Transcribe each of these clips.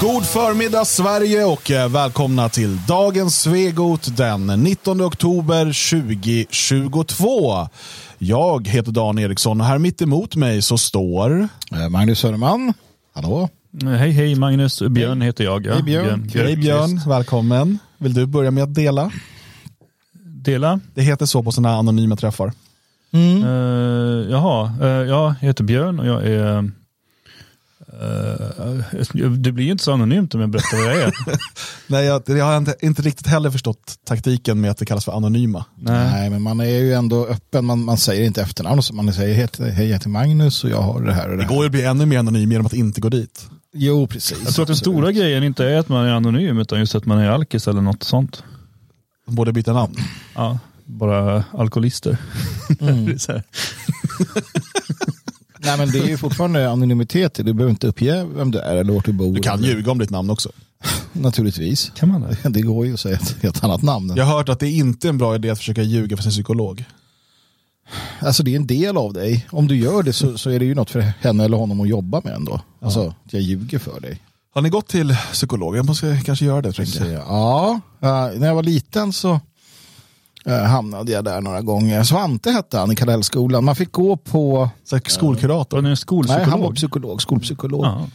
God förmiddag Sverige och eh, välkomna till dagens Svegot den 19 oktober 2022. Jag heter Dan Eriksson och här mitt emot mig så står... Eh, Magnus Söderman, hallå? Hej hej Magnus, Björn heter jag. Ja. Hej, Björn. Hej Björn, välkommen. Vill du börja med att dela? Dela. Det heter så på sådana anonyma träffar. Mm. Uh, jaha, uh, jag heter Björn och jag är uh, det blir ju inte så anonymt om jag berättar vad jag är. Nej, jag, jag har inte, inte, riktigt heller förstått taktiken med att det kallas för anonyma. Nej, Nej men man är ju ändå öppen. Man, man säger inte efternamn. Man säger hej, jag heter Magnus och jag har det här och det, det går ju att bli ännu mer anonym genom att inte gå dit. Jo, precis. Jag tror att den stora grejen inte är att man är anonym utan just att man är alkis eller något sånt. Borde byta namn? Ja, bara alkoholister. Mm. Nej men det är ju fortfarande anonymitet. Du behöver inte uppge vem du är eller vart du bor. Du kan eller... ljuga om ditt namn också. Naturligtvis. Kan man det? Det går ju att säga ett helt annat namn. Jag har hört att det är inte är en bra idé att försöka ljuga för sin psykolog. Alltså det är en del av dig. Om du gör det så, så är det ju något för henne eller honom att jobba med ändå. Alltså ja. jag ljuger för dig. Har ni gått till psykolog? Jag måste kanske göra det. Jag. Ja, när jag var liten så hamnade jag där några gånger. Svante hette han i Kallellskolan. Man fick gå på... Så skolkurator? Var skolpsykolog? Nej, han var psykolog, skolpsykolog. Ja.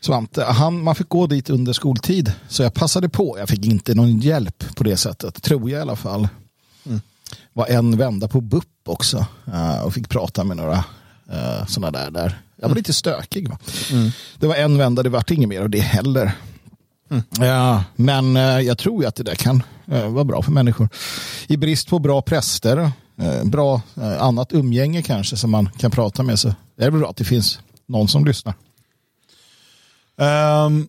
Svante, han, man fick gå dit under skoltid. Så jag passade på. Jag fick inte någon hjälp på det sättet, tror jag i alla fall. Mm. Var en vända på BUP också uh, och fick prata med några uh, sådana där. där. Jag var mm. lite stökig. Va? Mm. Det var en vända, det vart inget mer av det heller. Mm. Ja, men uh, jag tror ju att det där kan vara bra för människor. I brist på bra präster, bra annat umgänge kanske som man kan prata med så är det bra att det finns någon som lyssnar. Um,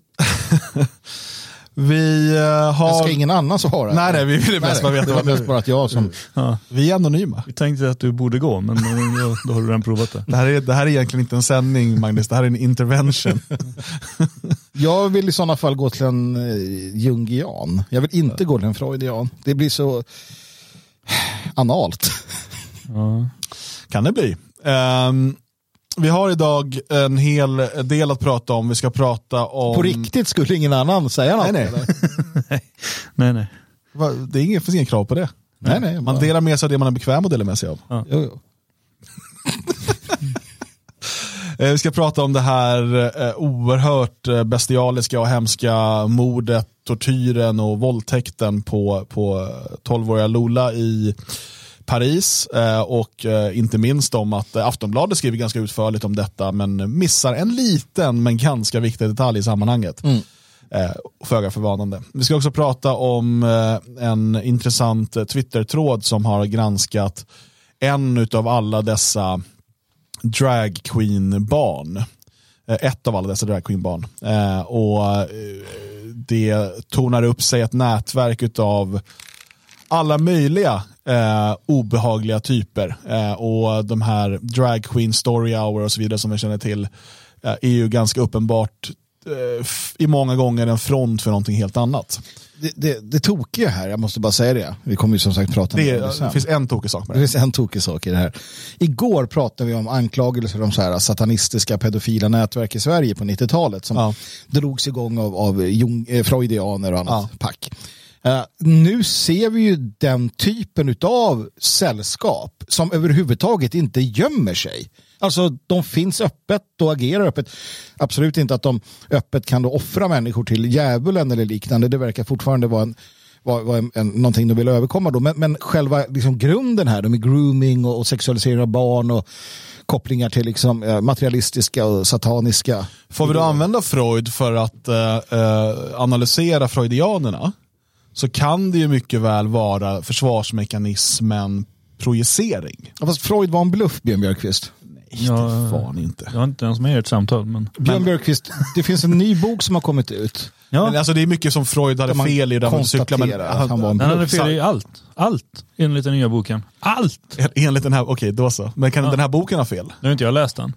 vi har... ska ingen annan svara? Nej, nej, vi vill mest bara veta. Det var mest bara att jag som... Ja. Vi är anonyma. Vi tänkte att du borde gå, men då, då har du redan provat det. Det här, är, det här är egentligen inte en sändning, Magnus. Det här är en intervention. jag vill i sådana fall gå till en uh, jungian. Jag vill inte gå till en freudian. Det blir så analt. Ja. Kan det bli. Um, vi har idag en hel del att prata om. Vi ska prata om... På riktigt skulle ingen annan säga något? Nej, nej. nej, nej. Det är inget, finns inga krav på det. Nej, nej, man delar med sig av det man är bekväm att dela med sig av. Ja. Jo, jo. Eh, vi ska prata om det här eh, oerhört eh, bestialiska och hemska mordet, tortyren och våldtäkten på, på 12-åriga Lola i Paris eh, och eh, inte minst om att eh, Aftonbladet skriver ganska utförligt om detta men missar en liten men ganska viktig detalj i sammanhanget. Mm. Föga förvånande. Vi ska också prata om en intressant Twitter-tråd som har granskat en av alla dessa drag queen-barn. Eh, ett av alla dessa drag queen-barn. Eh, och eh, det tonar upp sig ett nätverk av alla möjliga eh, obehagliga typer. Eh, och de här drag queen story hour och så vidare som vi känner till eh, är ju ganska uppenbart i många gånger en front för någonting helt annat. Det, det, det tokiga här, jag måste bara säga det, vi kommer ju som sagt prata det, om det sen. Det finns en tokig sak med det. Det finns en tokig sak i det här. Igår pratade vi om anklagelser om så här satanistiska pedofila nätverk i Sverige på 90-talet som ja. drogs igång av, av Jung, eh, freudianer och annat ja. pack. Uh, nu ser vi ju den typen av sällskap som överhuvudtaget inte gömmer sig. Alltså de finns öppet och agerar öppet. Absolut inte att de öppet kan då offra människor till djävulen eller liknande. Det verkar fortfarande vara en, var, var en, en, någonting de vill överkomma då. Men, men själva liksom, grunden här, de är grooming och, och sexualisering av barn och kopplingar till liksom, eh, materialistiska och sataniska. Får vi då använda Freud för att eh, eh, analysera freudianerna? så kan det ju mycket väl vara försvarsmekanismen projicering. Ja, fast Freud var en bluff, Björn Björkqvist. Ja, han inte. Jag har inte ens med i ett samtal. Men... Björn Björkqvist, det finns en ny bok som har kommit ut. Ja. Men alltså det är mycket som Freud hade fel i. Där man cyklar, men han, han, var en han hade fel i allt. Allt enligt den nya boken. Allt! Enligt den här, okej okay, då så. Men kan ja. den här boken ha fel? Nu har inte jag läst den.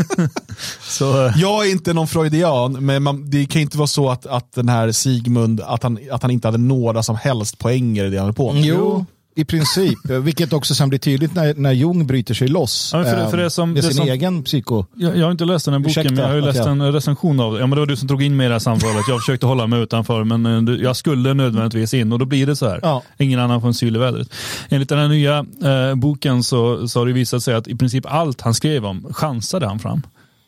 så. Jag är inte någon freudian, men man, det kan inte vara så att, att den här Sigmund, att han, att han inte hade några som helst poänger i det han höll på med. Jo, I princip, vilket också sen blir tydligt när, när Jung bryter sig loss Ja, för det- för det eh, som- det sin som- egen psyko. Jag, jag har inte läst den här boken, Ursäkta men jag har ju läst jag- en recension av det. Ja, men det var du som drog in mig i det här samtalet. Jag försökte hålla mig utanför, men eh, jag skulle nödvändigtvis in och då blir det så här. Ja. Ingen annan får en syl i vädret. Enligt den här nya eh, boken så, så har det visat sig att i princip allt han skrev om chansade han fram.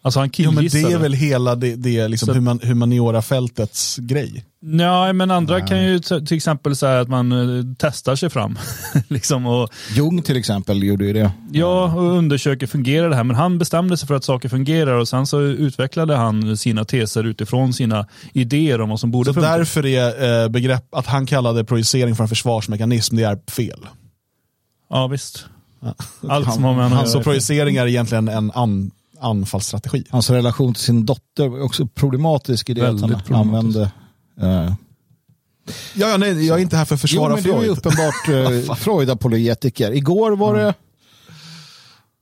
Alltså han Jo, men det är väl hela det, det liksom Så- human, humaniora-fältets grej. Ja, men andra kan ju till exempel säga att man eh, testar sig fram. liksom och, Jung till exempel gjorde ju det. ja, och undersöker, fungerar det här? Men han bestämde sig för att saker fungerar och sen så utvecklade han sina teser utifrån sina idéer om vad som borde Så funka. därför är eh, begrepp, att han kallade projicering för en försvarsmekanism, det är fel. Ja, visst. Allt som har med honom att Så göra. projicering är egentligen en an, anfallsstrategi. Hans relation till sin dotter var också problematisk i det Väldigt att han använde eh, Ja, ja, nej, jag är inte här för att Jo, försvara men du är ju Freud. uppenbart uh, Freud-apologetiker. Igår var det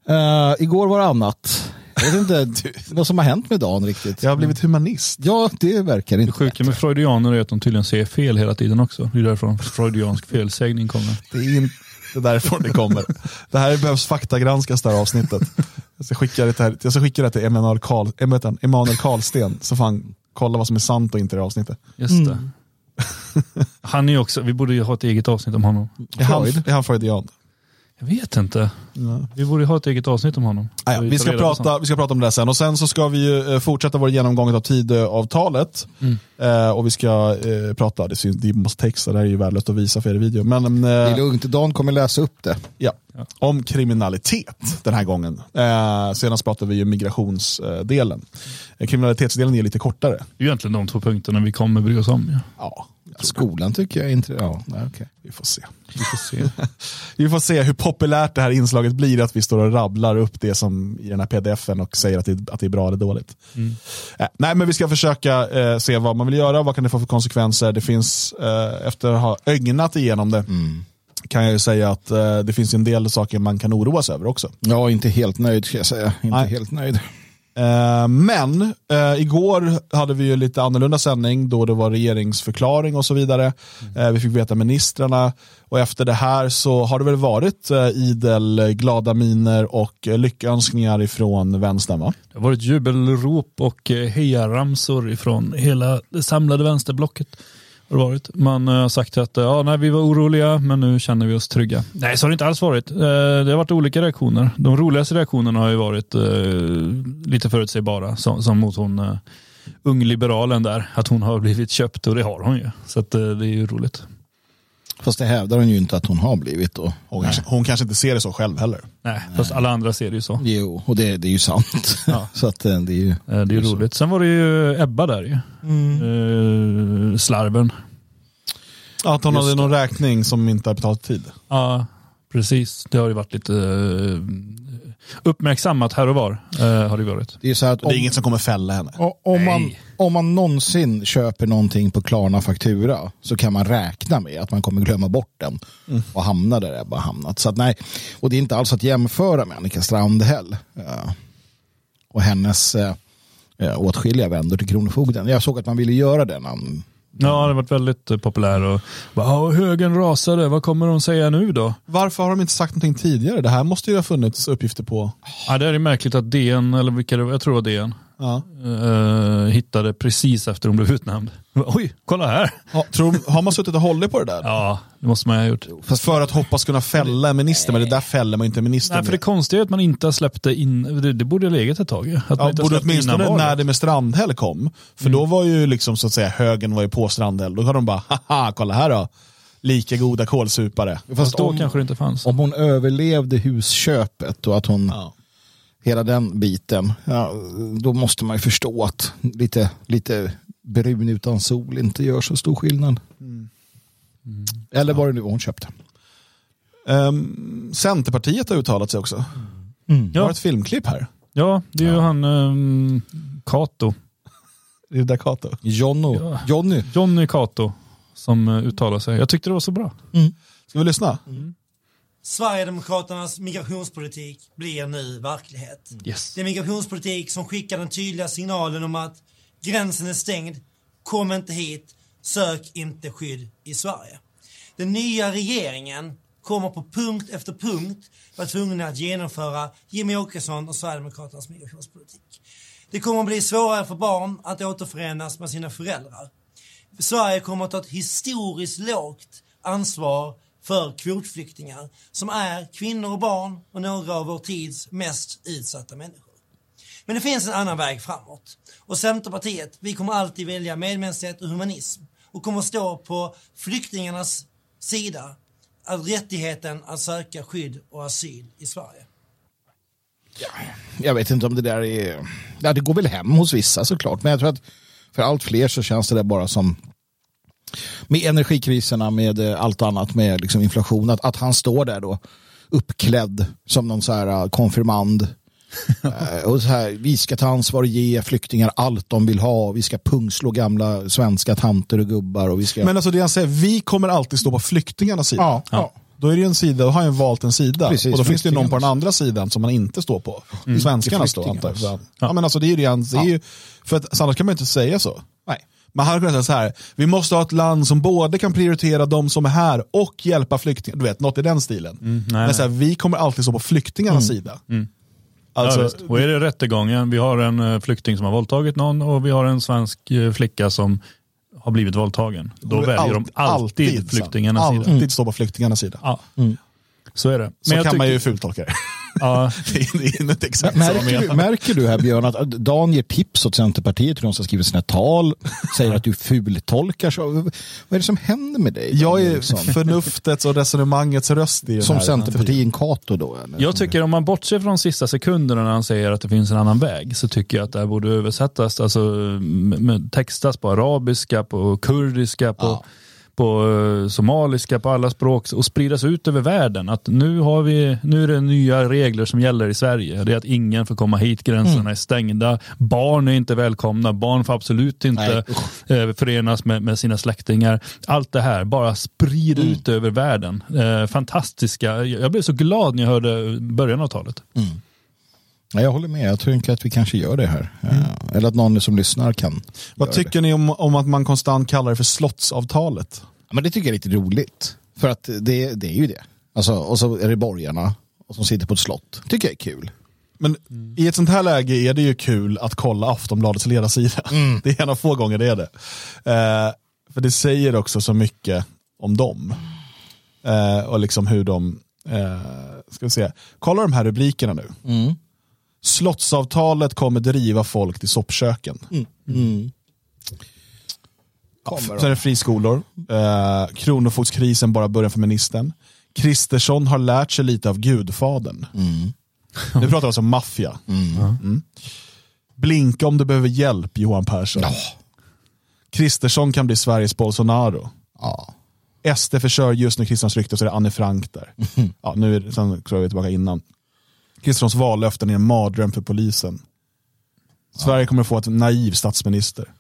eh, Igår var det annat. Jag vet inte vad som har hänt med dagen riktigt. Jag har blivit humanist. Ja, det verkar Det inte. sjuka med freudianer är att de tydligen ser fel hela tiden också. Det är därifrån freudiansk felsägning kommer. Det är inte därifrån det kommer. Det här behövs faktagranskas det här avsnittet. Jag ska skicka det, här, jag ska skicka det till Emanuel, Karl, Emanuel Emanuel Karlsten, så får han kolla vad som är sant och inte i det här avsnittet. Just det. Han är ju också, vi borde ju ha ett eget avsnitt om honom. Är han, är han freudian? Jag vet inte. Ja. Vi borde ha ett eget avsnitt om honom. Ja, Så vi, ska prata, vi ska prata om det sen. Och sen så ska vi ju eh, fortsätta vår genomgång av Tidöavtalet. Mm. Eh, och vi ska eh, prata, det, syns, det måste texta, det här är ju värdelöst att visa för er i video. Men Det är eh, lugnt, Dan kommer läsa upp det. ja, om kriminalitet den här gången. Eh, senast pratade vi ju migrationsdelen. Eh, kriminalitetsdelen är lite kortare. Det är ju egentligen de två punkterna vi kommer bry oss om. Ja. Ja, Skolan tycker jag inte... Ja, nej, okej. vi får se. Vi får se. Vi får se hur populärt det här inslaget blir, att vi står och rabblar upp det som i den här pdfen och säger att det, att det är bra eller dåligt. Eh, nej, men vi ska försöka eh, se vad man vill göra, vad kan det få för konsekvenser. Det finns, eh, efter att ha ögnat igenom det, kan jag ju säga att eh, det finns en del saker man kan oroa sig över också. Ja, inte helt nöjd ska jag säga. Inte Nej. helt nöjd. Eh, men eh, igår hade vi ju lite annorlunda sändning då det var regeringsförklaring och så vidare. Eh, vi fick veta ministrarna och efter det här så har det väl varit eh, idel glada miner och lyckönskningar ifrån vänstern va? Det har varit jubelrop och eh, hejaramsor ifrån hela det samlade vänsterblocket. Har det varit. Man eh, har sagt att eh, ja, nej, vi var oroliga men nu känner vi oss trygga. Nej, så har det inte alls varit. Eh, det har varit olika reaktioner. De roligaste reaktionerna har ju varit lite förutsägbara som, som mot hon ungliberalen där. Att hon har blivit köpt och det har hon ju. Så att, det är ju roligt. Fast det hävdar hon ju inte att hon har blivit då. Hon kanske, hon kanske inte ser det så själv heller. Nej, fast alla andra ser det ju så. Jo, och det, det är ju sant. Ja. så att eh, det är ju... Eh, Det är ju roligt. Sen var det ju Ebba där ju. Eh, slarven. Att hon Just hade någon räkning som inte har betalat tid. Ja, precis. Det har ju varit lite eh, uppmärksammat här och var. eh, har det varit. Det är så att Det är om, inget som kommer fälla henne. o- om, man, om man någonsin köper någonting på Klarna faktura så kan man räkna med att man kommer glömma bort den och hamna där Ebba har hamnat. Så att nej, och det är inte alls att jämföra med Annika Strandhäll eh, och hennes åtskilliga vändor till Kronofogden. Jag såg att man ville göra det. Han- Ja, det har varit väldigt eh, populär och bara, "Ja, högen rasade, vad kommer de säga nu då? Varför har de inte sagt någonting tidigare? Det här måste ju ha funnits uppgifter på. Ja, det är märkligt att DN, eller vilka det var, jag tror det var DN, Ja. eh, hittade precis efter hon blev utnämnd. Oj, kolla här! Ja, tror, har man suttit och hållit på det där? Ja, det måste man ha gjort. Fast för att hoppas kunna fälla en minister, men det där fäller man inte en minister Nej, för det med. konstiga är att man inte har släppt det in, det, det borde ha legat ett tag. ju. Att Ja, borde åtminstone när det med Strandhäll kom. För då var ju liksom så att säga högen var ju på Strandhäll. Då har de bara, haha, kolla här då. Lika goda kålsupare. Fast då om, kanske det inte fanns. om hon överlevde husköpet och att hon Ja. Hela den biten, ja, då måste man ju förstå att lite, lite brun utan sol inte gör så stor skillnad. Eller vad det nu var hon köpte. Ehm, Centerpartiet har uttalat sig också. Det var Ja, ett filmklipp här. ja, det är ju han um, Kato. Det är där Kato. Jonno. Ja. Jonny. Johnny Kato som uh, uttalar sig. Jag tyckte det var så bra. Ska vi lyssna? Sverigedemokraternas migrationspolitik blir nu verklighet. Yes. Det är migrationspolitik som skickar den tydliga signalen om att gränsen är stängd, kom inte hit, sök inte skydd i Sverige. Den nya regeringen kommer på punkt efter punkt vara tvungna att genomföra Jimmy Åkesson och Sverigedemokraternas migrationspolitik. Det kommer att bli svårare för barn att återförenas med sina föräldrar. Sverige kommer att ta ett historiskt lågt ansvar för kvotflyktingar som är kvinnor och barn och några av vår tids mest utsatta människor. Men det finns en annan väg framåt. Och Centerpartiet, vi kommer alltid välja medmänsklighet och humanism och kommer stå på flyktingarnas sida, av rättigheten att söka skydd och asyl i Sverige. Ja, jag vet inte om det där är... Ja, det går väl hem hos vissa såklart, men jag tror att för allt fler så känns det där bara som med energikriserna, med eh, allt annat, med liksom inflation, att, att han står där då uppklädd som någon så här eh, konfirmand. Eh, och så här, vi ska ta ansvar och ge flyktingar allt de vill ha. Vi ska pungslå gamla svenska tanter och gubbar. Och vi ska... Men alltså det han säger, vi kommer alltid stå på flyktingarnas sida. Ja, ja. Då är det en sida, då har han valt en sida. Precis, och då finns det någon på den andra sidan som man inte står på. Mm. Svenskarnas då antar jag. Flyktingarnas. Ja. men alltså det är ju det han, det är ju, för att annars kan man inte säga så. Nej. Man hade kunnat säga så här, vi måste ha ett land som både kan prioritera de som är här och hjälpa flyktingar. Du vet, något i den stilen. nej, Men så här, vi kommer alltid stå på flyktingarnas sida. Alltså, ja, och är det rättegången, vi har en eh, flykting som har våldtagit någon och vi har en svensk eh, flicka som har blivit våldtagen. Då väljer de alltid, sant. flyktingarnas alltid sida. Alltid stå på flyktingarnas sida. Ja. Så är det. Så Men jag kan man tycker- ju fultolka det. Ja, det är inte exakt Märker du, märker du här Björn att Dan ger tips åt Centerpartiet hur de ska skriva sina tal, säger att du fultolkar. Så, vad är det som händer med dig? Jag är Liksom? förnuftets och resonemangets röst i Som Centerpartiet Cato då? Eller? Jag tycker om man bortser från de sista sekunderna när han säger att det finns en annan väg så tycker jag att det här borde översättas, alltså textas på arabiska, på kurdiska, på, Ja. På eh, somaliska, på alla språk och spridas ut över världen. Att nu, har vi, nu är det nya regler som gäller i Sverige. Det är att ingen får komma hit, gränserna Mm. är stängda, barn är inte välkomna, barn får absolut inte eh, förenas med, med sina släktingar. Allt det här, bara sprid Mm. ut över världen. Eh, fantastiska. Jag blev så glad när jag hörde början av talet. Ja, jag håller med, jag tror att vi kanske gör det här. Ja. Eller att någon som lyssnar kan. Vad tycker ni om, om att man konstant kallar det för slottsavtalet? Ja, men det tycker jag är lite roligt. För att det, det är ju det. Alltså, och så är det borgarna som sitter på ett slott. tycker jag är kul. Men i ett sånt här läge är det ju kul att kolla Aftonbladets ledarsida. Det är en av få gånger det är det. Eh, för det säger också så mycket om dem. Eh, och liksom hur de, eh, ska vi se, kolla de här rubrikerna nu. Slottsavtalet kommer driva folk till soppköken. Ja, Kommer sen är det friskolor. Eh, Kronofogdskrisen bara början för ministern. Kristersson har lärt sig lite av gudfadern. Nu pratar vi alltså om maffia. Mm. Blinka om du behöver hjälp, Johan Persson. Kristersson kan bli Sveriges Bolsonaro. Ja. SD förkör just nu Kristerssons rykte så är det Anne Frank där. Ja, nu är det, sen tror jag vi är tillbaka innan. Kristerssons vallöften är en mardröm för polisen. Sverige kommer att få ett naiv statsminister.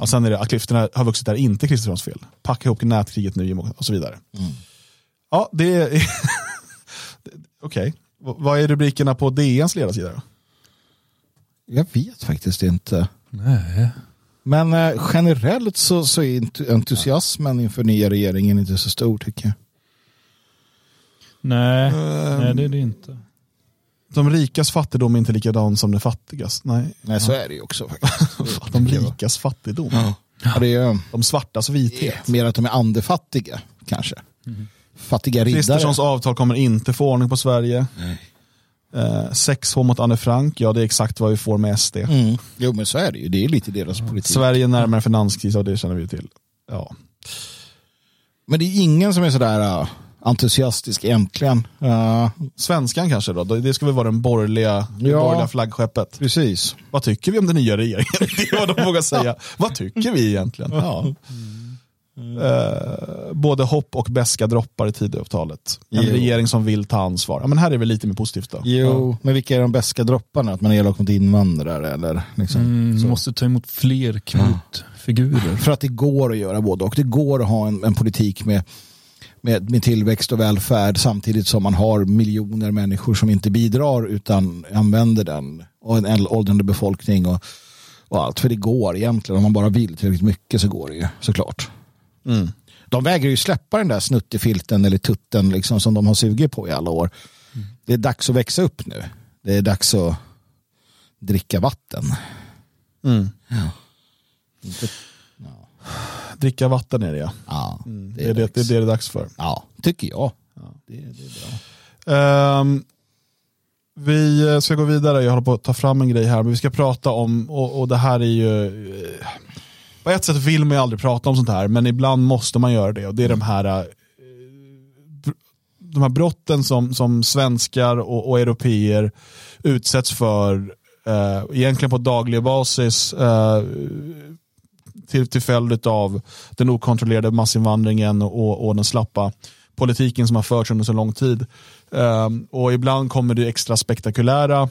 Och sen är det att klyftorna har vuxit där inte Kristerssons fel. Packa ihop nätkriget nu och så vidare. Ja, det är... Okej, V- vad är rubrikerna på DNs ledarsida då? Jag vet faktiskt inte. Nej. Men eh, generellt så, så är ent- entusiasmen inför nya regeringen inte så stor tycker jag. Nej, nej, det är det inte. De rikas fattigdom är inte likadan som de fattigas. Nej, Nej, så är det ju också faktiskt. de rikas fattigdom. Ja, det är ju De svartas vithet. mer att de är andefattiga kanske. Fattiga riddare. Kristerssons avtal kommer inte få ordning på Sverige. Eh, Sexhå mot Anne Frank, ja det är exakt vad vi får med SD. Mm. Jo men så är det ju. Det är lite deras politik. Sverige närmare finanskris, och det känner vi ju till. Ja. Men det är ingen som är sådär entusiastisk egentligen. Uh, Svenskan kanske då, det ska väl vara den borgerliga, det Ja. borgerliga flaggskeppet. precis. Vad tycker vi om den nya regeringen? Det är vad de vågar säga. Vad tycker vi egentligen? Ja. Eh, både hopp och beska droppar i Tidöavtalet. En Jo. regering som vill ta ansvar. Ja, men här är vi lite mer positivt då. Jo, men vilka är de bästa dropparna? Att man är elak mot invandrare eller liksom. Mm, så. måste ta emot fler kvotfigurer. För att det går att göra både och. Det går att ha en, en politik med, med, med tillväxt och välfärd samtidigt som man har miljoner människor som inte bidrar utan använder den. Och en åldrande befolkning och, och allt. För det går egentligen. Om man bara vill tillräckligt mycket så går det ju såklart. Mm. De vägrar ju släppa den där snuttefilten eller tutten liksom, som de har sugit på i alla år. Mm. Det är dags att växa upp nu. Det är dags att dricka vatten. Mm. Ja. Inte, ja. Dricka vatten är det ja. ja mm. det, är det, det, det, är det dags för. Ja, tycker jag. Ja. Det, det är bra. Um, vi ska gå vidare, jag håller på att ta fram en grej här, men vi ska prata om, och, och det här är ju, eh, på ett sätt vill man ju aldrig prata om sånt här, men ibland måste man göra det och det är de här eh, de här brotten som, som svenskar och, och europeer utsätts för eh, egentligen på daglig basis eh, till, till följd av den okontrollerade massinvandringen och, och den slappa politiken som har förts under så lång tid. Eh, och ibland kommer det extra spektakulära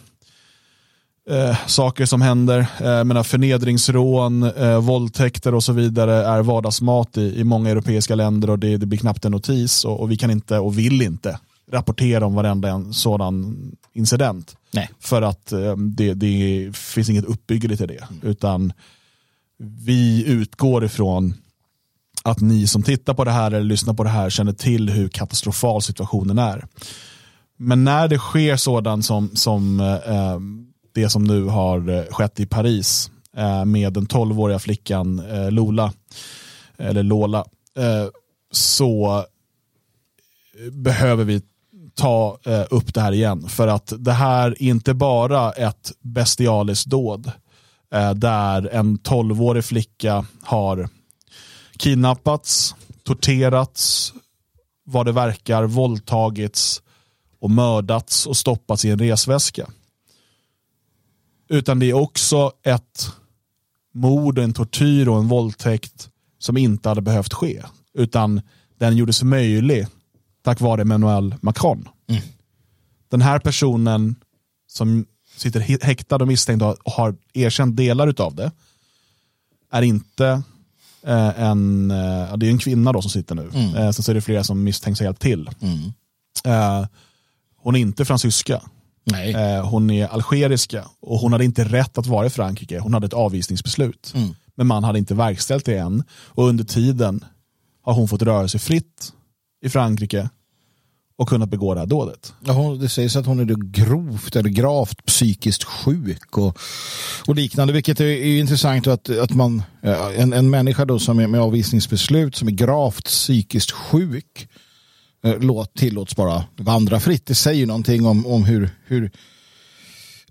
eh, saker som händer. Eh, menar förnedringsrån, eh, våldtäkter och så vidare är vardagsmat i, i många europeiska länder och det, det blir knappt en notis och, och, vi kan inte och vill inte rapportera om varenda en sådan incident. Nej. För att eh, det, det finns inget uppbyggligt i det. Mm. Utan vi utgår ifrån att ni som tittar på det här eller lyssnar på det här känner till hur katastrofal situationen är. Men när det sker sådant som, som eh, det som nu har eh, skett i Paris eh, med den 12-åriga flickan eh, Lola, eller Lola, eh, så eh, behöver vi ta upp det här igen. För att det här är inte bara ett bestialiskt dåd där en 12-årig flicka har kidnappats, torterats, vad det verkar, våldtagits och mördats och stoppats i en resväska. Utan det är också ett mord, en tortyr och en våldtäkt som inte hade behövt ske. Utan den gjordes möjlig tack vare Emmanuel Macron. Mm. Den här personen som sitter häktad och misstänkt och har erkänt delar av det är inte eh, en, eh, det är en kvinna då som sitter nu. Mm. Eh, sen så är det flera som misstänks ha hjälpt till. Mm. Eh, hon är inte fransyska. Eh, hon är algeriska och hon hade inte rätt att vara i Frankrike. Hon hade ett avvisningsbeslut. Mm. Men man hade inte verkställt det än. Och under tiden har hon fått röra sig fritt i Frankrike och kunnat begå det här dådet. Ja, det sägs att hon är grovt eller gravt psykiskt sjuk och, och liknande, vilket är, är intressant att, att man, en, en människa då som är med avvisningsbeslut som är gravt psykiskt sjuk Eh, låt tillåts bara vandra fritt. Det säger någonting om, om hur, hur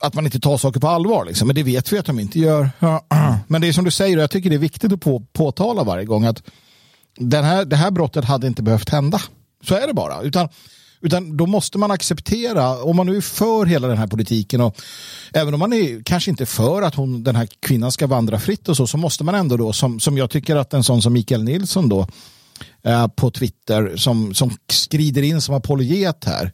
att man inte tar saker på allvar. Liksom. Men det vet vi att de inte gör. Men det är som du säger, och jag tycker det är viktigt att på, påtala varje gång att den här, det här brottet hade inte behövt hända. Så är det bara. Utan, utan då måste man acceptera, om man nu är för hela den här politiken och även om man är kanske inte är för att hon, den här kvinnan ska vandra fritt och så, så måste man ändå då, som, som jag tycker att en sån som Mikael Nilsson då Eh, på Twitter som, som skrider in som apologet här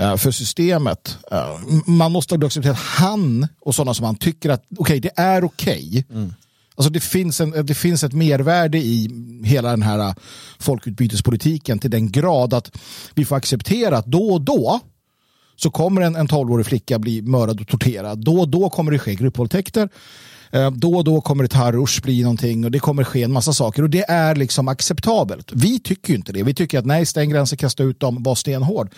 eh, för systemet. Eh, man måste då acceptera att han och sådana som han tycker att okej, okay, det är okej. Okay. Mm. Alltså det finns, en, det finns ett mervärde i hela den här äh, folkutbytespolitiken till den grad att vi får acceptera att då och då så kommer en, en 12-årig flicka bli mördad och torterad. Då och då kommer det ske gruppvåldtäkter. Eh, då och då kommer det Tarush bli någonting och det kommer ske en massa saker och det är liksom acceptabelt. Vi tycker inte det. Vi tycker att nej, stäng gränsen, kasta ut dem, var stenhård.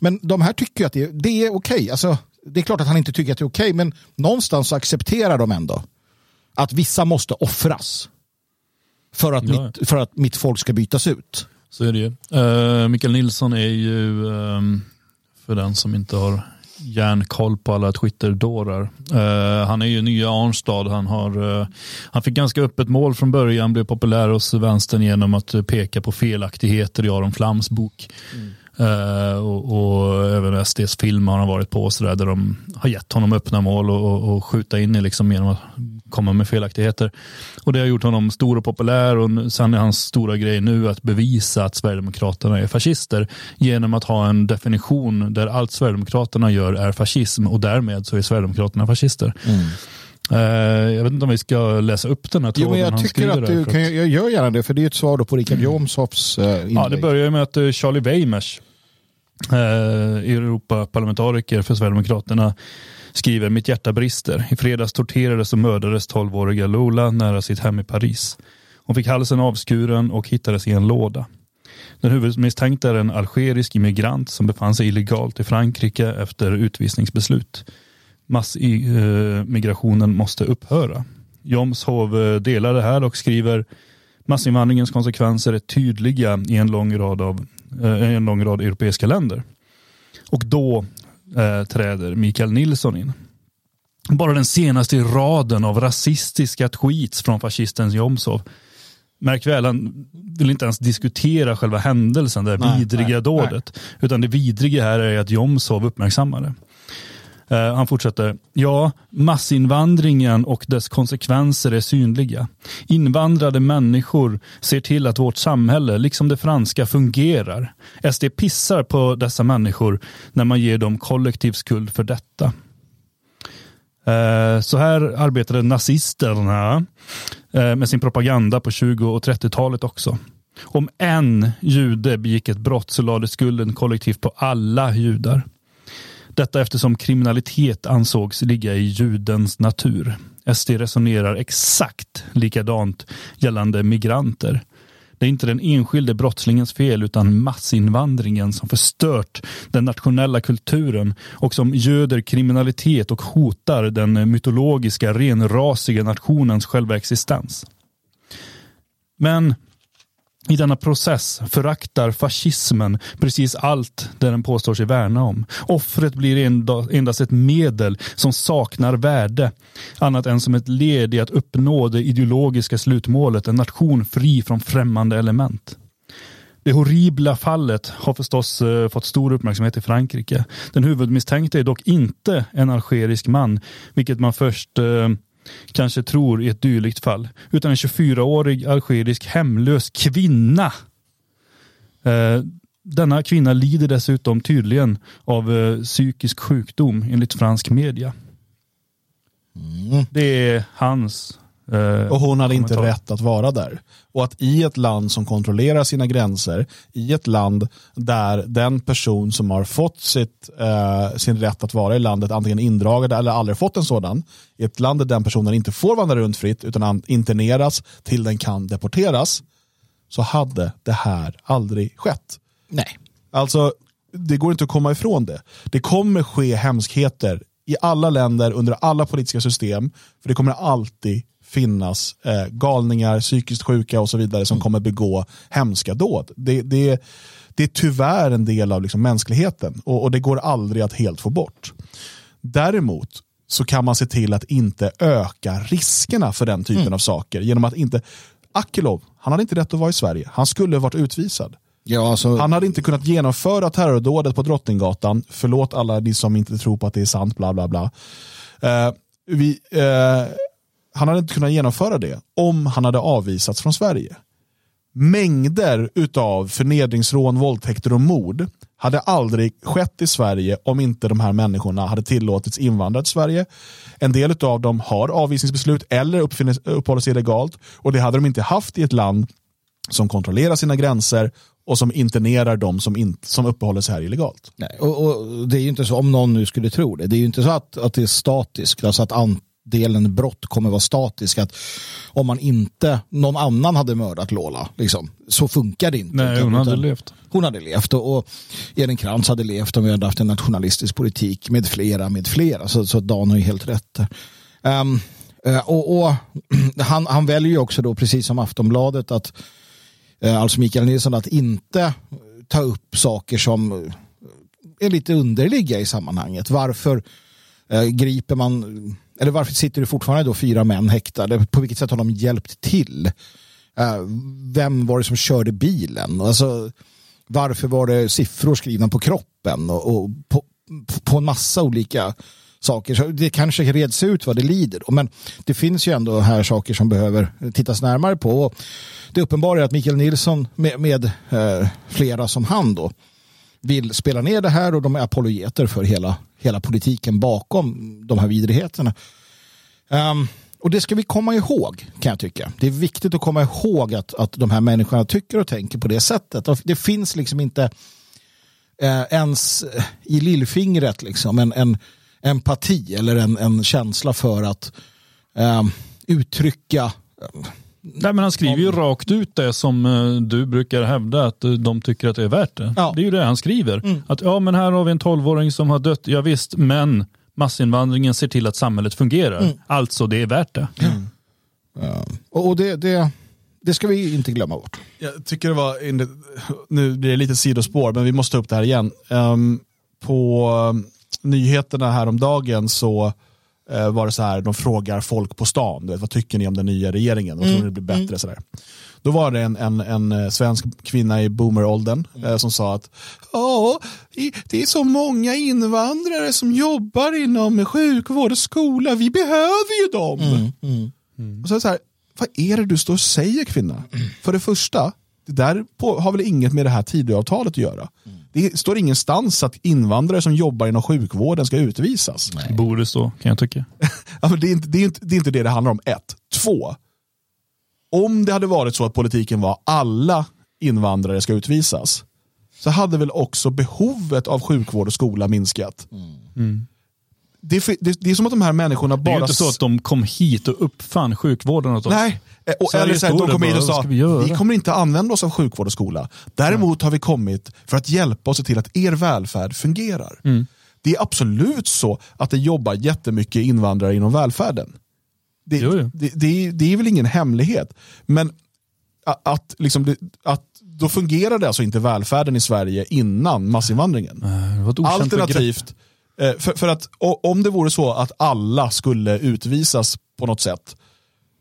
Men de här tycker att det, det är okej. Okay. Alltså, det är klart att han inte tycker att det är okej, okay, men någonstans så accepterar de ändå att vissa måste offras för att, ja. mitt, för att mitt folk ska bytas ut. Så är det ju. Uh, Mikael Nilsson är ju, um, för den som inte har järnkoll på alla Twitter-dårar. Uh, han är ju nya Arnstad. Han, har, uh, han fick ganska öppet mål från början, blev populär hos vänstern genom att peka på felaktigheter i Aron Flams bok. Mm. Uh, och, och, även SDs film har han varit på så där, där de har gett honom öppna mål och, och, och skjuta in i liksom genom att komma med felaktigheter. Och det har gjort honom stor och populär och sen är hans stora grej nu att bevisa att Sverigedemokraterna är fascister genom att ha en definition där allt Sverigedemokraterna gör är fascism och därmed så är Sverigedemokraterna fascister. Mm. Uh, jag vet inte om vi ska läsa upp den här tråden jo, jag tycker att du kan, jag gör gärna det, för det är ett svar på Richard mm. Jomshofs uh, inlägg. Ja, det börjar med att uh, Charlie Weimers, uh, Europaparlamentariker för Sverigedemokraterna, skriver mitt hjärta brister. I fredags torterades och mördades 12-åriga Lola nära sitt hem i Paris. Hon fick halsen avskuren och hittades i en låda. Den huvudmisstänkte är en algerisk immigrant som befann sig illegalt i Frankrike efter utvisningsbeslut. Massmigrationen eh, måste upphöra. Jomshov eh, delar det här och skriver massinvandringens konsekvenser är tydliga i en lång rad, av, eh, en lång rad europeiska länder. Och då eh, träder Mikael Nilsson in. Bara den senaste i raden av rasistiska tweets från fascisten Jomshov. Märk väl, han vill inte ens diskutera själva händelsen, det nej, vidriga nej, dådet. Nej. Utan det vidriga här är att Jomshov uppmärksammar det. Eh, han fortsätter. Ja, massinvandringen och dess konsekvenser är synliga. Invandrade människor ser till att vårt samhälle, liksom det franska, fungerar. SD pissar på dessa människor när man ger dem kollektiv skuld för detta. Eh, så här arbetade nazisterna eh, med sin propaganda på 20 och 30-talet också. Om en jude begick ett brott så lades skulden kollektivt på alla judar. Detta eftersom kriminalitet ansågs ligga i judens natur. SD resonerar exakt likadant gällande migranter. Det är inte den enskilde brottslingens fel utan massinvandringen som förstört den nationella kulturen och som göder kriminalitet och hotar den mytologiska renrasiga nationens själva existens. Men i denna process föraktar fascismen precis allt det den påstår sig värna om. Offret blir endast ett medel som saknar värde, annat än som ett led i att uppnå det ideologiska slutmålet, en nation fri från främmande element. Det horribla fallet har förstås eh, fått stor uppmärksamhet i Frankrike. Den huvudmisstänkte är dock inte en algerisk man, vilket man först eh, kanske tror i ett dylikt fall, utan en 24-årig algerisk hemlös kvinna. Eh, denna kvinna lider dessutom tydligen av eh, psykisk sjukdom enligt fransk media. Mm. Det är hans och hon hade inte rätt att vara där. Och att i ett land som kontrollerar sina gränser, i ett land där den person som har fått sitt, eh, sin rätt att vara i landet antingen indragen eller aldrig fått en sådan, i ett land där den personen inte får vandra runt fritt utan interneras till den kan deporteras, så hade det här aldrig skett. Nej. Alltså, det går inte att komma ifrån det. Det kommer ske hemskheter i alla länder under alla politiska system, för det kommer alltid finnas eh, galningar, psykiskt sjuka och så vidare som mm. kommer begå hemska dåd. Det, det, det är tyvärr en del av liksom mänskligheten och, och det går aldrig att helt få bort. Däremot så kan man se till att inte öka riskerna för den typen mm. av saker genom att inte Akilov, han hade inte rätt att vara i Sverige. Han skulle varit utvisad. Ja, alltså... Han hade inte kunnat genomföra terrordådet på Drottninggatan. Förlåt alla ni som inte tror på att det är sant, bla bla bla. Uh, vi, uh, han hade inte kunnat genomföra det om han hade avvisats från Sverige. Mängder utav förnedringsrån, våldtäkter och mord hade aldrig skett i Sverige om inte de här människorna hade tillåtits invandra till Sverige. En del av dem har avvisningsbeslut eller uppehåller sig illegalt och det hade de inte haft i ett land som kontrollerar sina gränser och som internerar de som, in, som uppehåller sig här illegalt. Nej, och, och, Det är ju inte så, om någon nu skulle tro det, det är ju inte så att, att det är statiskt, alltså att an, delen brott kommer vara statisk. Att om man inte, någon annan hade mördat Lola, liksom, så funkar det inte. Nej, hon hade levt. Hon hade levt och, och Elin Krantz hade levt om vi hade haft en nationalistisk politik med flera, med flera. Så, så Dan har ju helt rätt um, och, och han, han väljer ju också då, precis som Aftonbladet, att uh, alltså Mikael Nilsson, att inte ta upp saker som är lite underliga i sammanhanget. Varför uh, griper man eller varför sitter det fortfarande då fyra män häktade? På vilket sätt har de hjälpt till? Uh, vem var det som körde bilen? Alltså, varför var det siffror skrivna på kroppen och, och på, på, en massa olika saker. Så det kanske reds ut vad det lider. Men det finns ju ändå här saker som behöver tittas närmare på. Och det uppenbara är att Mikael Nilsson med, med eh, flera som han då vill spela ner det här och de är apologeter för hela, hela politiken bakom de här vidrigheterna. Um, och det ska vi komma ihåg kan jag tycka. Det är viktigt att komma ihåg att, att de här människorna tycker och tänker på det sättet. Det finns liksom inte eh, ens eh, i lillfingret liksom en, en empati eller en, en känsla för att ehm, eh, uttrycka Nej, men han skriver ju rakt ut det som eh, du brukar hävda att eh, de tycker att det är värt det. Ja. Det är ju det han skriver. Att ja, men här har vi en tolvåring som har dött. Ja, visst, men massinvandringen ser till att samhället fungerar. Alltså, det är värt det. Och och det, det, det ska vi inte glömma bort. Jag tycker det var, nu blir det lite sidospår, men vi måste ta upp det här igen. Ehm, på um, nyheterna häromdagen så eh, var det så här, de frågar folk på stan, du vet, vad tycker ni om den nya regeringen? Vad tror ni det blir bättre? Sådär. Då var det en, en, en eh, svensk kvinna i boomeråldern eh, som sa att ja, det är så många invandrare som jobbar inom sjukvård och skola, vi behöver ju dem. Och så är det så här, vad är det du står och säger kvinna? För det första, det där på, har väl inget med det här Tidöavtalet att göra. Det står ingenstans att invandrare som jobbar inom sjukvården ska utvisas. Borde så, kan jag tycka. Ja, men det, är inte, det, är inte, det är inte det det handlar om. Ett. Två. Om det hade varit så att politiken var alla invandrare ska utvisas så hade väl också behovet av sjukvård och skola minskat. Det, är för- det, det är som att de här människorna Det är ju bara... inte så att de kom hit och uppfann sjukvården åt oss. Nej, eh, och, eller så står de kom hit bara, och sa vi vi kommer inte använda oss av sjukvård och skola. Däremot har vi kommit för att hjälpa och se till att er välfärd fungerar. Mm. Det är absolut så att det jobbar jättemycket invandrare inom välfärden. Det, det, det, är, det är väl ingen hemlighet. Men att, liksom det, att då fungerade alltså inte välfärden i Sverige innan massinvandringen. Det Alternativt, eh, för, för att om det vore så att alla skulle utvisas på något sätt,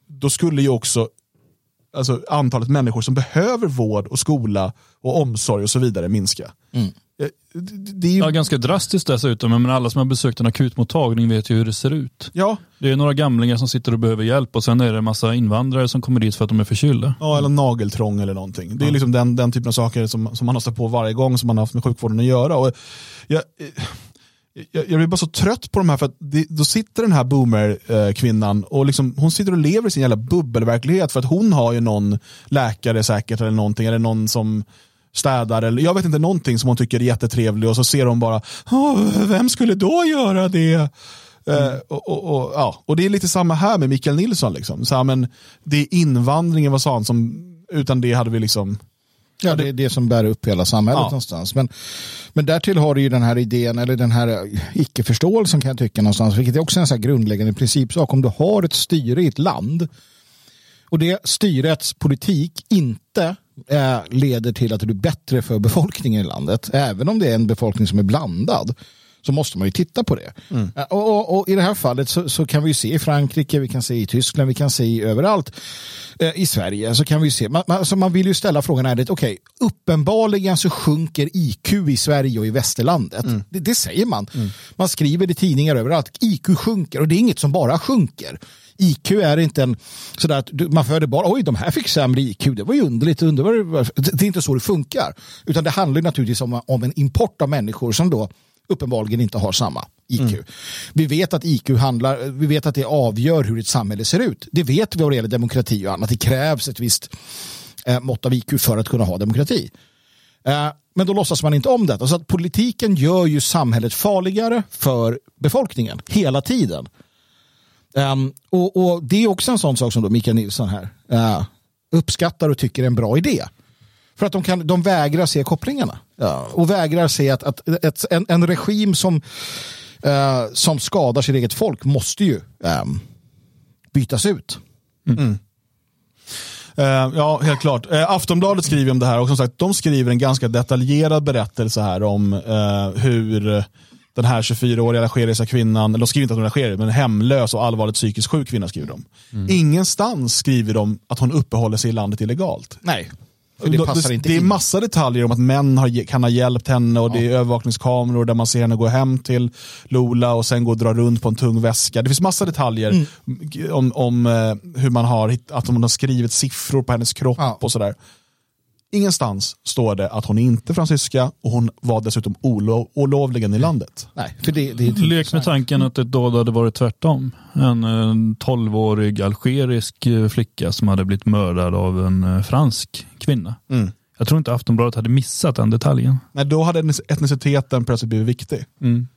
då skulle ju också alltså, antalet människor som behöver vård och skola och omsorg och så vidare minska. Eh, Det, är ju, Ja, ganska drastiskt dessutom. Men alla som har besökt en akutmottagning vet ju hur det ser ut. ja, Det är några gamlingar som sitter och behöver hjälp och sen är det en massa invandrare som kommer dit för att de är förkylda. ja, eller nageltrång eller någonting. Det är liksom den, den typen av saker som, som man har stött på varje gång som man har haft med sjukvården att göra. Och jag, eh, jag, jag blir bara så trött på de här, för att det, då sitter den här boomer-kvinnan och liksom, hon sitter och lever i sin jävla bubbelverklighet för att hon har ju någon läkare säkert eller någonting, eller någon som städar eller jag vet inte någonting som hon tycker är jättetrevlig och så ser hon bara, vem skulle då göra det? Eh, och, och, och, ja. och det är lite samma här med Mikael Nilsson. Liksom. Så här, men det är invandringen, vad sa han, som, utan det hade vi liksom Ja, det är det som bär upp hela samhället Ja. någonstans. Men, men därtill har du ju den här idén, eller den här eh, icke-förståelsen kan jag tycka någonstans, vilket är också en så här grundläggande principsak. Om du har ett styre i ett land och det styrets politik inte eh, leder till att det blir bättre för befolkningen i landet, även om det är en befolkning som är blandad, så måste man ju titta på det. Eh, Och, och, och I det här fallet så, så kan vi ju se i Frankrike, vi kan se i Tyskland, vi kan se i överallt eh, i Sverige. Så kan vi se, man, man, alltså man vill ju ställa frågan är det okej, uppenbarligen så sjunker IQ i Sverige och i västerlandet. Det, det säger man. Man skriver i tidningar överallt, IQ sjunker och det är inget som bara sjunker. IQ är inte en sådär att man föder bara, oj de här fick sämre IQ, det var ju underligt, undrar vad det var." det det är inte så det funkar. Utan det handlar ju naturligtvis om, om en import av människor som då uppenbarligen inte har samma IQ. Vi vet att IQ handlar, vi vet att det avgör hur ett samhälle ser ut. Det vet vi vad det gäller demokrati och annat. Det krävs ett visst eh, mått av IQ för att kunna ha demokrati. Eh, men då låtsas man inte om detta. Så att politiken gör ju samhället farligare för befolkningen hela tiden. Ehm, och, och det är också en sån sak som då Mikael Nilsson här eh, uppskattar och tycker är en bra idé. För att de, kan, de vägrar se kopplingarna. Ja, och vägrar se att, att ett, en, en regim som, eh, som skadar sitt eget folk måste ju ehm, bytas ut. Eh, ja, helt klart. Uh, Aftonbladet skriver om det här och som sagt, de skriver en ganska detaljerad berättelse här om eh, hur den här 24-åriga algeriska kvinnan, eller de skriver inte att hon är algerisk, men en hemlös och allvarligt psykiskt sjuk kvinna skriver de. Ingenstans skriver de att hon uppehåller sig i landet illegalt. Nej, för det passar inte det är massa detaljer om att män har, kan ha hjälpt henne och det är övervakningskameror där man ser henne gå hem till Lola och sen gå och dra runt på en tung väska. Det finns massa detaljer Mm. om, om eh, hur man har, att hon har skrivit siffror på hennes kropp Ja. och sådär. Ingenstans står det att hon är inte fransyska och hon var dessutom olo- olovligen i landet. Nej, för det, det är inte Lek med tanken att ett dåd hade varit tvärtom. En 12-årig algerisk eh, flicka som hade blivit mördad av en eh, fransk kvinna. Mm. Jag tror inte Aftonbladet hade missat den detaljen. Nej, då hade etniciteten plötsligt blivit viktig. Mm.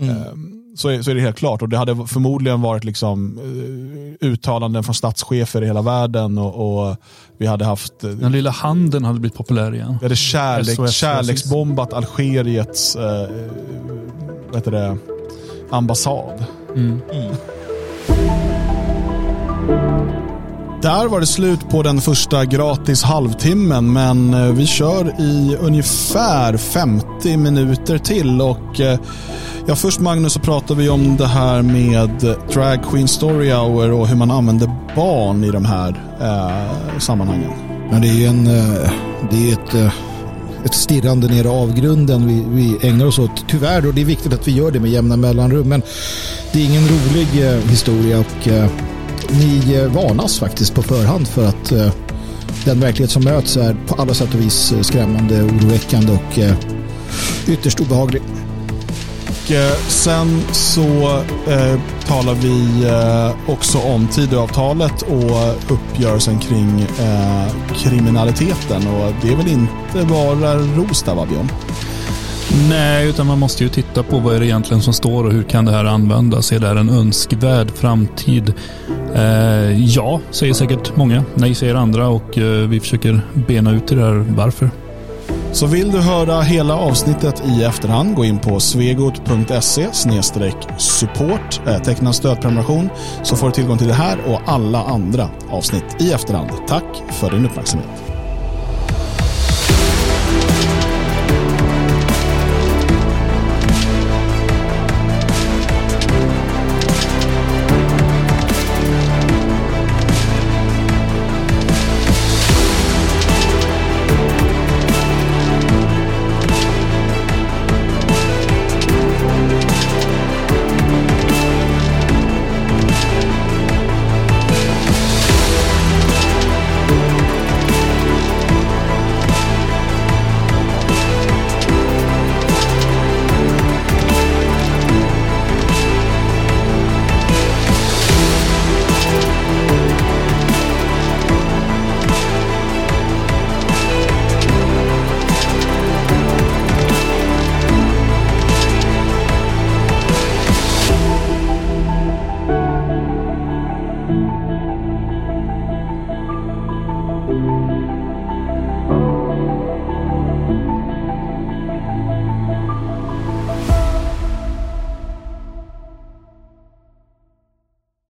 Ehm, så är, så är det helt klart. Och Det hade förmodligen varit liksom, uh, uttalanden från statschefer i hela världen. Och, och vi hade haft... Den lilla handeln hade blivit populär igen. Vi hade kärlek, kärleksbombat Algeriets vad heter det, ambassad. Mm. Mm. Där var det slut på den första gratis halvtimmen men eh, vi kör i ungefär 50 minuter till och eh, ja, först Magnus så pratar vi om det här med eh, Drag Queen Story Hour eh, och hur man använder barn i de här eh, sammanhangen. Men det är ju en, eh, det är ett, ett stirrande ner i avgrunden vi, vi ägnar oss åt. Tyvärr då, det är viktigt att vi gör det med jämna mellanrum men det är ingen rolig historia och ni varnas faktiskt på förhand för att eh, den verklighet som möts är på alla sätt och vis skrämmande, oroväckande och ytterst obehaglig. Och eh, sen så eh, talar vi eh, också om Tidöavtalet och uppgörelsen kring eh, kriminaliteten. Och det är väl inte bara ros där, va Björn? Nej, utan man måste ju titta på vad är det egentligen som står och hur kan det här användas? Är det här en önskvärd framtid? Eh, ja, säger säkert många. Nej, säger andra och eh, vi försöker bena ut det här varför. Så vill du höra hela avsnittet i efterhand, gå in på svegot.se support, eh, teckna stödprenumeration så får du tillgång till det här och alla andra avsnitt i efterhand. Tack för din uppmärksamhet.